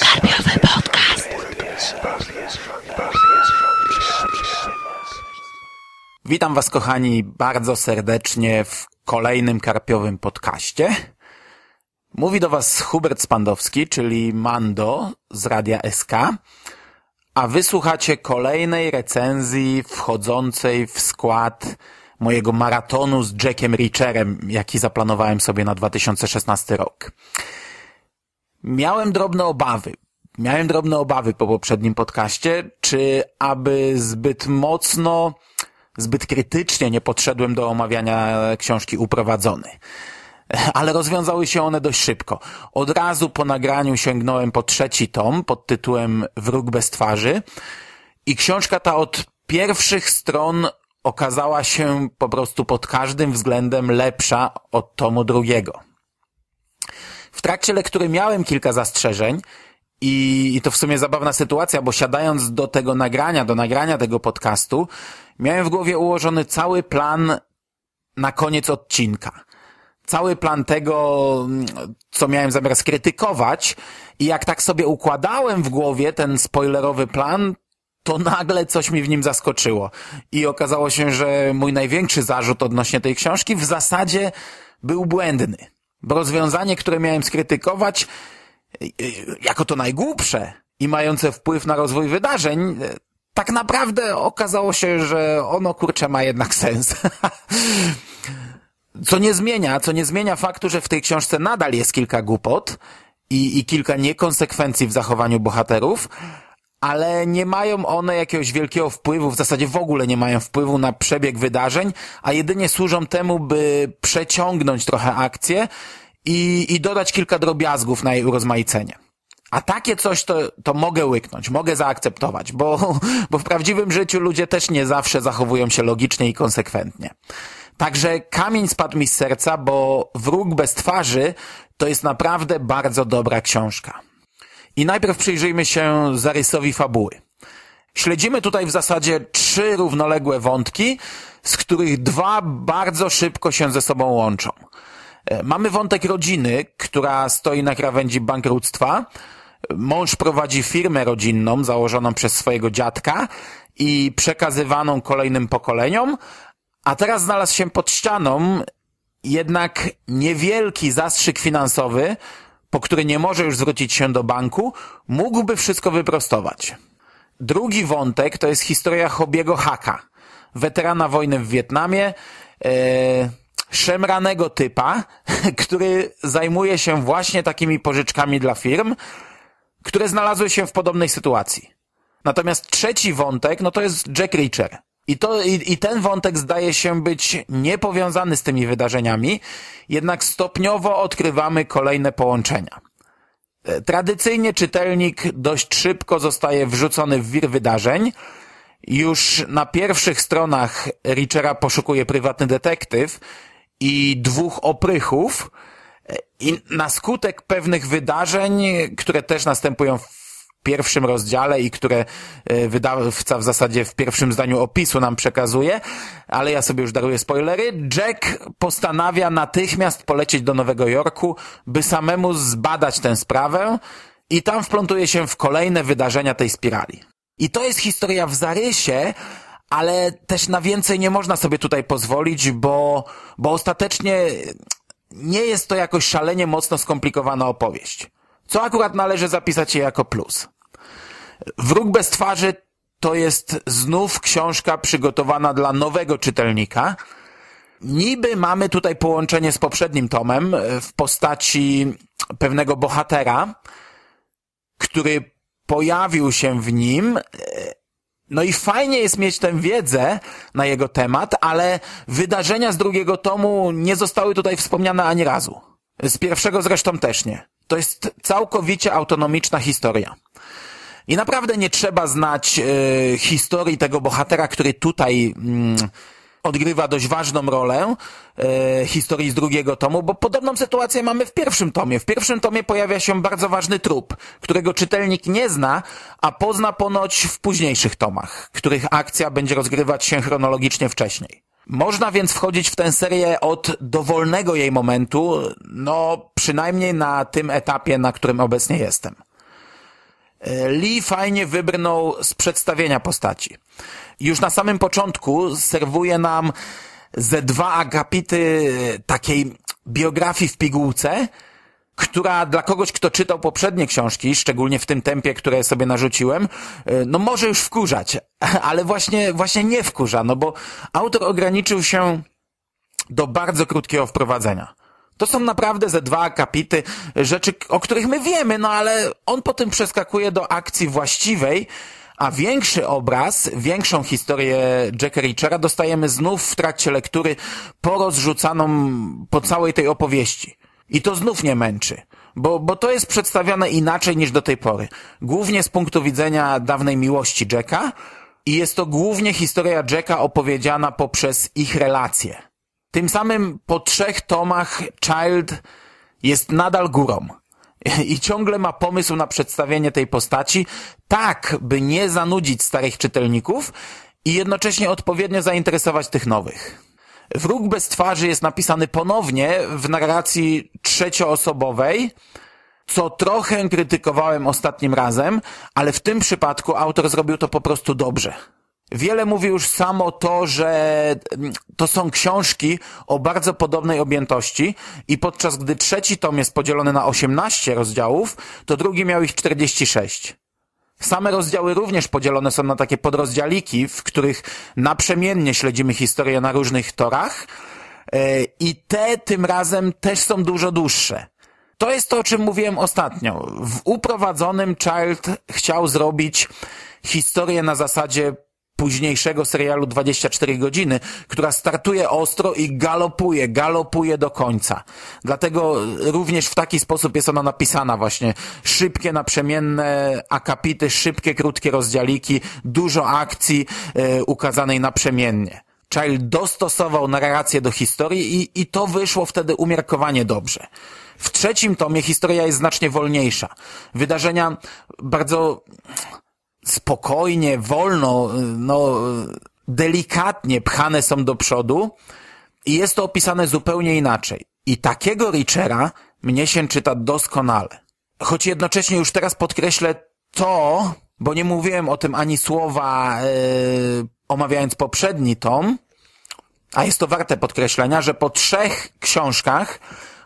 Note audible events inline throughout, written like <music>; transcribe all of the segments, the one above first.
Karpiowy podcast. Witam Was, kochani, bardzo serdecznie w kolejnym karpiowym podcaście. Mówi do Was Hubert Spandowski, czyli Mando z Radia SK, a wysłuchacie kolejnej recenzji wchodzącej w skład mojego maratonu z Jackiem Richerem, jaki zaplanowałem sobie na 2016 rok. Miałem drobne obawy. Miałem drobne obawy po poprzednim podcaście, czy aby zbyt mocno, zbyt krytycznie nie podszedłem do omawiania książki Uprowadzony. Ale rozwiązały się one dość szybko. Od razu po nagraniu sięgnąłem po trzeci tom pod tytułem Wróg bez twarzy i książka ta od pierwszych stron okazała się po prostu pod każdym względem lepsza od tomu drugiego. W trakcie lektury miałem kilka zastrzeżeń i, i to w sumie zabawna sytuacja, bo siadając do tego nagrania, do nagrania tego podcastu, miałem w głowie ułożony cały plan na koniec odcinka. Cały plan tego, co miałem zamiar skrytykować i jak tak sobie układałem w głowie ten spoilerowy plan, to nagle coś mi w nim zaskoczyło. I okazało się, że mój największy zarzut odnośnie tej książki w zasadzie był błędny. Bo rozwiązanie, które miałem skrytykować, y, y, jako to najgłupsze i mające wpływ na rozwój wydarzeń, y, tak naprawdę okazało się, że ono kurczę ma jednak sens. <laughs> co nie zmienia, co nie zmienia faktu, że w tej książce nadal jest kilka głupot i, i kilka niekonsekwencji w zachowaniu bohaterów, ale nie mają one jakiegoś wielkiego wpływu, w zasadzie w ogóle nie mają wpływu na przebieg wydarzeń, a jedynie służą temu, by przeciągnąć trochę akcję i, i dodać kilka drobiazgów na jej urozmaicenie. A takie coś to, to mogę łyknąć, mogę zaakceptować, bo, bo w prawdziwym życiu ludzie też nie zawsze zachowują się logicznie i konsekwentnie. Także kamień spadł mi z serca, bo Wróg bez twarzy to jest naprawdę bardzo dobra książka. I najpierw przyjrzyjmy się zarysowi fabuły. Śledzimy tutaj w zasadzie trzy równoległe wątki, z których dwa bardzo szybko się ze sobą łączą. E, Mamy wątek rodziny, która stoi na krawędzi bankructwa. Mąż prowadzi firmę rodzinną założoną przez swojego dziadka i przekazywaną kolejnym pokoleniom, a teraz znalazł się pod ścianą jednak niewielki zastrzyk finansowy, po który nie może już zwrócić się do banku, mógłby wszystko wyprostować. Drugi wątek to jest historia Hobiego Haka, weterana wojny w Wietnamie, e, szemranego typa, <laughs> który zajmuje się właśnie takimi pożyczkami dla firm, które znalazły się w podobnej sytuacji. Natomiast trzeci wątek, no to jest Jack Reacher. I, to, i, I ten wątek zdaje się być niepowiązany z tymi wydarzeniami, jednak stopniowo odkrywamy kolejne połączenia. E, Tradycyjnie czytelnik dość szybko zostaje wrzucony w wir wydarzeń. Już na pierwszych stronach Richera poszukuje prywatny detektyw i dwóch oprychów e, i na skutek pewnych wydarzeń, które też następują w pierwszym rozdziale i które e, wydawca w zasadzie w pierwszym zdaniu opisu nam przekazuje, ale ja sobie już daruję spoilery. Jack postanawia natychmiast polecieć do Nowego Jorku, by samemu zbadać tę sprawę i tam wplątuje się w kolejne wydarzenia tej spirali. I to jest historia w zarysie, ale też na więcej nie można sobie tutaj pozwolić, bo, bo ostatecznie nie jest to jakoś szalenie mocno skomplikowana opowieść co akurat należy zapisać je jako plus. Wróg bez twarzy to jest znów książka przygotowana dla nowego czytelnika. Niby mamy tutaj połączenie z poprzednim tomem w postaci pewnego bohatera, który pojawił się w nim. No i fajnie jest mieć tę wiedzę na jego temat, ale wydarzenia z drugiego tomu nie zostały tutaj wspomniane ani razu. Z pierwszego zresztą też nie. To jest całkowicie autonomiczna historia. I naprawdę nie trzeba znać e, historii tego bohatera, który tutaj mm, odgrywa dość ważną rolę e, historii z drugiego tomu, bo podobną sytuację mamy w pierwszym tomie. W pierwszym tomie pojawia się bardzo ważny trup, którego czytelnik nie zna, a pozna ponoć w późniejszych tomach, których akcja będzie rozgrywać się chronologicznie wcześniej. Można więc wchodzić w tę serię od dowolnego jej momentu, no Przynajmniej na tym etapie, na którym obecnie jestem. Lee fajnie wybrnął z przedstawienia postaci. Już na samym początku serwuje nam ze dwa akapity takiej biografii w pigułce, która dla kogoś, kto czytał poprzednie książki, szczególnie w tym tempie, które sobie narzuciłem, e, no może już wkurzać, <laughs> ale właśnie, właśnie nie wkurza, no bo autor ograniczył się do bardzo krótkiego wprowadzenia. To są naprawdę ze dwa akapity rzeczy, o których my wiemy, no ale on potem przeskakuje do akcji właściwej, a większy obraz, większą historię Jacka Richera dostajemy znów w trakcie lektury porozrzucaną po całej tej opowieści. I to znów nie męczy, bo, bo to jest przedstawione inaczej niż do tej pory. Głównie z punktu widzenia dawnej miłości Jacka i jest to głównie historia Jacka opowiedziana poprzez ich relacje. Tym samym po trzech tomach Child jest nadal górą i ciągle ma pomysł na przedstawienie tej postaci tak, by nie zanudzić starych czytelników i jednocześnie odpowiednio zainteresować tych nowych. Wróg bez twarzy jest napisany ponownie w narracji trzecioosobowej, co trochę krytykowałem ostatnim razem, ale w tym przypadku autor zrobił to po prostu dobrze. Wiele mówi już samo to, że mm, to są książki o bardzo podobnej objętości i podczas gdy trzeci tom jest podzielony na 18 rozdziałów, to drugi miał ich 46. Same rozdziały również podzielone są na takie podrozdziałiki, w których naprzemiennie śledzimy historię na różnych torach e, i te tym razem też są dużo dłuższe. To jest to, o czym mówiłem ostatnio. W uprowadzonym Child chciał zrobić historię na zasadzie późniejszego serialu 24 godziny, która startuje ostro i galopuje, galopuje do końca. Dlatego również w taki sposób jest ona napisana właśnie. Szybkie, naprzemienne akapity, szybkie, krótkie rozdziałiki, dużo akcji e, ukazanej naprzemiennie. Child dostosował narrację do historii i, i to wyszło wtedy umiarkowanie dobrze. W trzecim tomie historia jest znacznie wolniejsza. Wydarzenia bardzo spokojnie, wolno, no, delikatnie pchane są do przodu i jest to opisane zupełnie inaczej. I takiego Richera mnie się czyta doskonale. Choć jednocześnie już teraz podkreślę to, bo nie mówiłem o tym ani słowa yy, omawiając poprzedni tom, a jest to warte podkreślenia, że po trzech książkach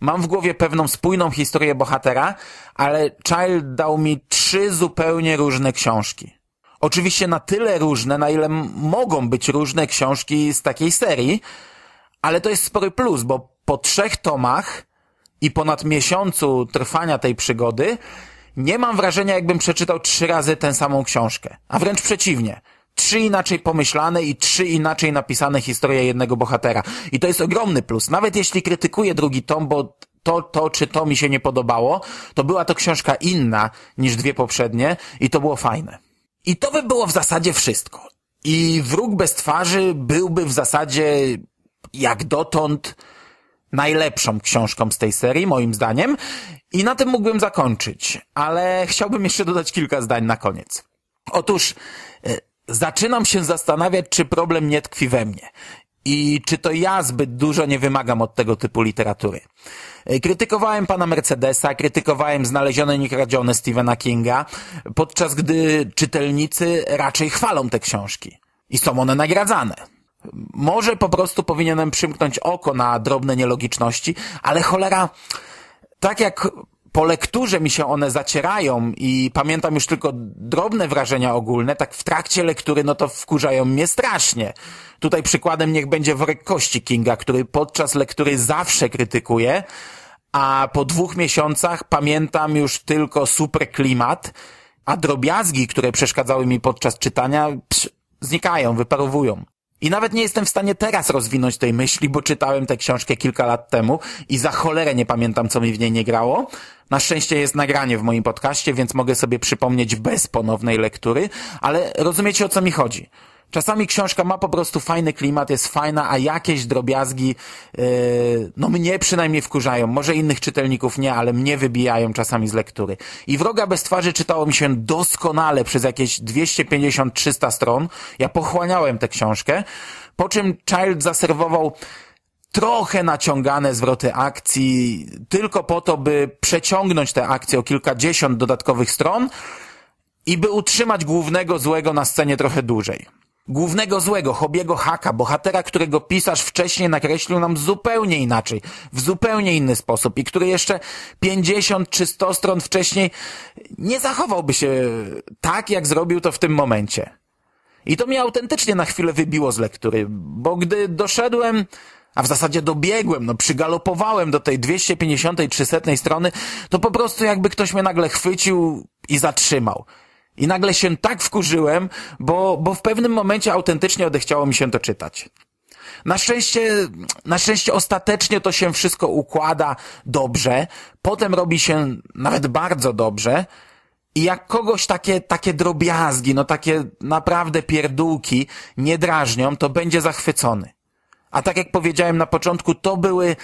Mam w głowie pewną spójną historię bohatera, ale Child dał mi trzy zupełnie różne książki. Oczywiście na tyle różne, na ile mogą być różne książki z takiej serii, ale to jest spory plus, bo po trzech tomach i ponad miesiącu trwania tej przygody nie mam wrażenia, jakbym przeczytał trzy razy tę samą książkę. A wręcz przeciwnie trzy inaczej pomyślane i trzy inaczej napisane historie jednego bohatera. I to jest ogromny plus. Nawet jeśli krytykuję drugi tom, bo to, to czy to mi się nie podobało, to była to książka inna niż dwie poprzednie i to było fajne. I to by było w zasadzie wszystko. I Wróg bez twarzy byłby w zasadzie jak dotąd najlepszą książką z tej serii, moim zdaniem. I na tym mógłbym zakończyć, ale chciałbym jeszcze dodać kilka zdań na koniec. Otóż e, zaczynam się zastanawiać, czy problem nie tkwi we mnie. I czy to ja zbyt dużo nie wymagam od tego typu literatury. Krytykowałem pana Mercedesa, krytykowałem znalezione niekradzione Stephena Kinga, podczas gdy czytelnicy raczej chwalą te książki. I są one nagradzane. Może po prostu powinienem przymknąć oko na drobne nielogiczności, ale cholera, tak jak po lekturze mi się one zacierają i pamiętam już tylko drobne wrażenia ogólne, tak w trakcie lektury no to wkurzają mnie strasznie. Tutaj przykładem niech będzie worek kości Kinga, który podczas lektury zawsze krytykuje, a po dwóch miesiącach pamiętam już tylko super klimat, a drobiazgi, które przeszkadzały mi podczas czytania, psz, znikają, wyparowują. I nawet nie jestem w stanie teraz rozwinąć tej myśli, bo czytałem tę książkę kilka lat temu i za cholerę nie pamiętam, co mi w niej nie grało. Na szczęście jest nagranie w moim podcaście, więc mogę sobie przypomnieć bez ponownej lektury, ale rozumiecie o co mi chodzi. Czasami książka ma po prostu fajny klimat, jest fajna, a jakieś drobiazgi, yy, no mnie przynajmniej wkurzają. Może innych czytelników nie, ale mnie wybijają czasami z lektury. I Wroga bez twarzy czytało mi się doskonale przez jakieś 250-300 stron. Ja pochłaniałem tę książkę, po czym Child zaserwował trochę naciągane zwroty akcji, tylko po to, by przeciągnąć te akcje o kilkadziesiąt dodatkowych stron i by utrzymać głównego złego na scenie trochę dłużej. Głównego złego, Hobiego Haka, bohatera, którego pisarz wcześniej nakreślił nam zupełnie inaczej, w zupełnie inny sposób i który jeszcze 50 czy 100 stron wcześniej nie zachowałby się tak, jak zrobił to w tym momencie. I to mnie autentycznie na chwilę wybiło z lektury, bo gdy doszedłem, a w zasadzie dobiegłem, no przygalopowałem do tej 250-300 strony, to po prostu jakby ktoś mnie nagle chwycił i zatrzymał. I nagle się tak wkurzyłem, bo, bo w pewnym momencie autentycznie odechciało mi się to czytać. Na szczęście, na szczęście ostatecznie to się wszystko układa dobrze, potem robi się nawet bardzo dobrze i jak kogoś takie, takie drobiazgi, no takie naprawdę pierdółki nie drażnią, to będzie zachwycony. A tak jak powiedziałem na początku, to były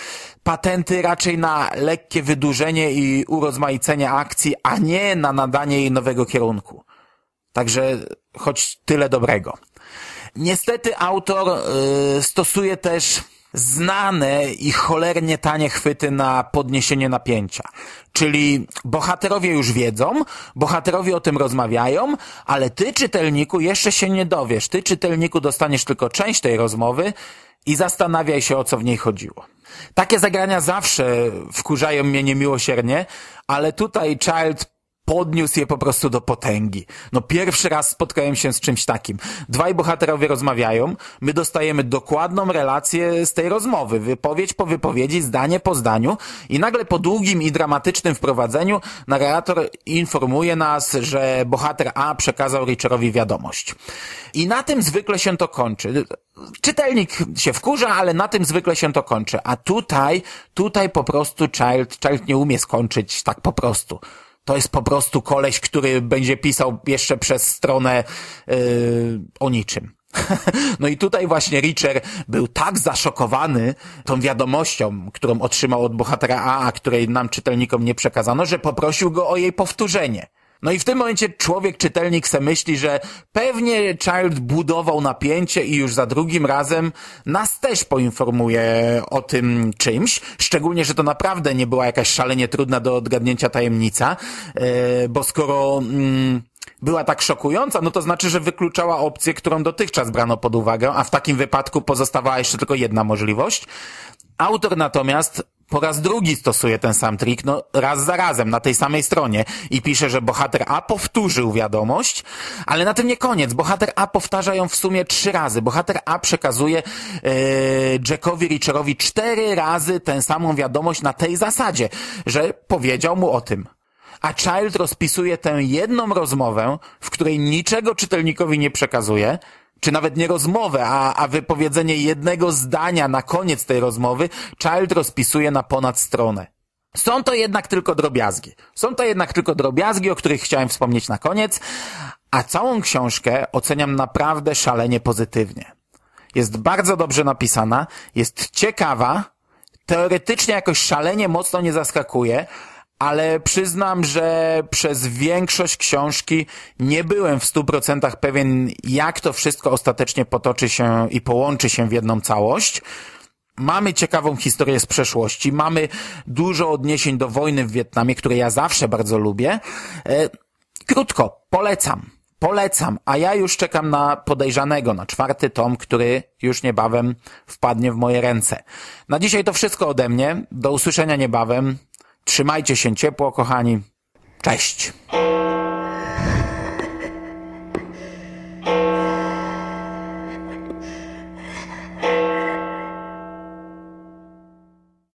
patenty raczej na lekkie wydłużenie i urozmaicenie akcji, a nie na nadanie jej nowego kierunku. Także choć tyle dobrego. Niestety autor yy, stosuje też znane i cholernie tanie chwyty na podniesienie napięcia. Czyli bohaterowie już wiedzą, bohaterowie o tym rozmawiają, ale ty, czytelniku, jeszcze się nie dowiesz. Ty, czytelniku, dostaniesz tylko część tej rozmowy i zastanawiaj się, o co w niej chodziło. Takie zagrania zawsze wkurzają mnie niemiłosiernie, ale tutaj Child podniósł je po prostu do potęgi. No pierwszy raz spotkałem się z czymś takim. Dwaj bohaterowie rozmawiają, my dostajemy dokładną relację z tej rozmowy, wypowiedź po wypowiedzi, zdanie po zdaniu i nagle po długim i dramatycznym wprowadzeniu narrator informuje nas, że bohater A przekazał Richerowi wiadomość. I na tym zwykle się to kończy. Czytelnik się wkurza, ale na tym zwykle się to kończy. A tutaj, tutaj po prostu Child, Child nie umie skończyć tak po prostu. To jest po prostu koleś, który będzie pisał jeszcze przez stronę yy, o niczym. <laughs> No i tutaj właśnie Richer był tak zaszokowany tą wiadomością, którą otrzymał od bohatera A, a której nam czytelnikom nie przekazano, że poprosił go o jej powtórzenie. No i w tym momencie człowiek, czytelnik se myśli, że pewnie Child budował napięcie i już za drugim razem nas też poinformuje o tym czymś. Szczególnie, że to naprawdę nie była jakaś szalenie trudna do odgadnięcia tajemnica, yy, bo skoro... Yy, była tak szokująca, no to znaczy, że wykluczała opcję, którą dotychczas brano pod uwagę, a w takim wypadku pozostawała jeszcze tylko jedna możliwość. Autor natomiast po raz drugi stosuje ten sam trik, no raz za razem na tej samej stronie i pisze, że bohater A powtórzył wiadomość, ale na tym nie koniec. Bohater A powtarza ją w sumie trzy razy. Bohater A przekazuje yy, Jackowi Richerowi cztery razy tę samą wiadomość na tej zasadzie, że powiedział mu o tym. A Child rozpisuje tę jedną rozmowę, w której niczego czytelnikowi nie przekazuje, czy nawet nie rozmowę, a, a wypowiedzenie jednego zdania na koniec tej rozmowy, Child rozpisuje na ponad stronę. Są to jednak tylko drobiazgi. Są to jednak tylko drobiazgi, o których chciałem wspomnieć na koniec, a całą książkę oceniam naprawdę szalenie pozytywnie. Jest bardzo dobrze napisana, jest ciekawa, teoretycznie jakoś szalenie mocno nie zaskakuje, ale przyznam, że przez większość książki nie byłem w stu procentach pewien, jak to wszystko ostatecznie potoczy się i połączy się w jedną całość. Mamy ciekawą historię z przeszłości, mamy dużo odniesień do wojny w Wietnamie, które ja zawsze bardzo lubię. E, krótko, polecam. Polecam, a ja już czekam na podejrzanego, na czwarty tom, który już niebawem wpadnie w moje ręce. Na dzisiaj to wszystko ode mnie. Do usłyszenia niebawem. Trzymajcie się ciepło, kochani. Cześć!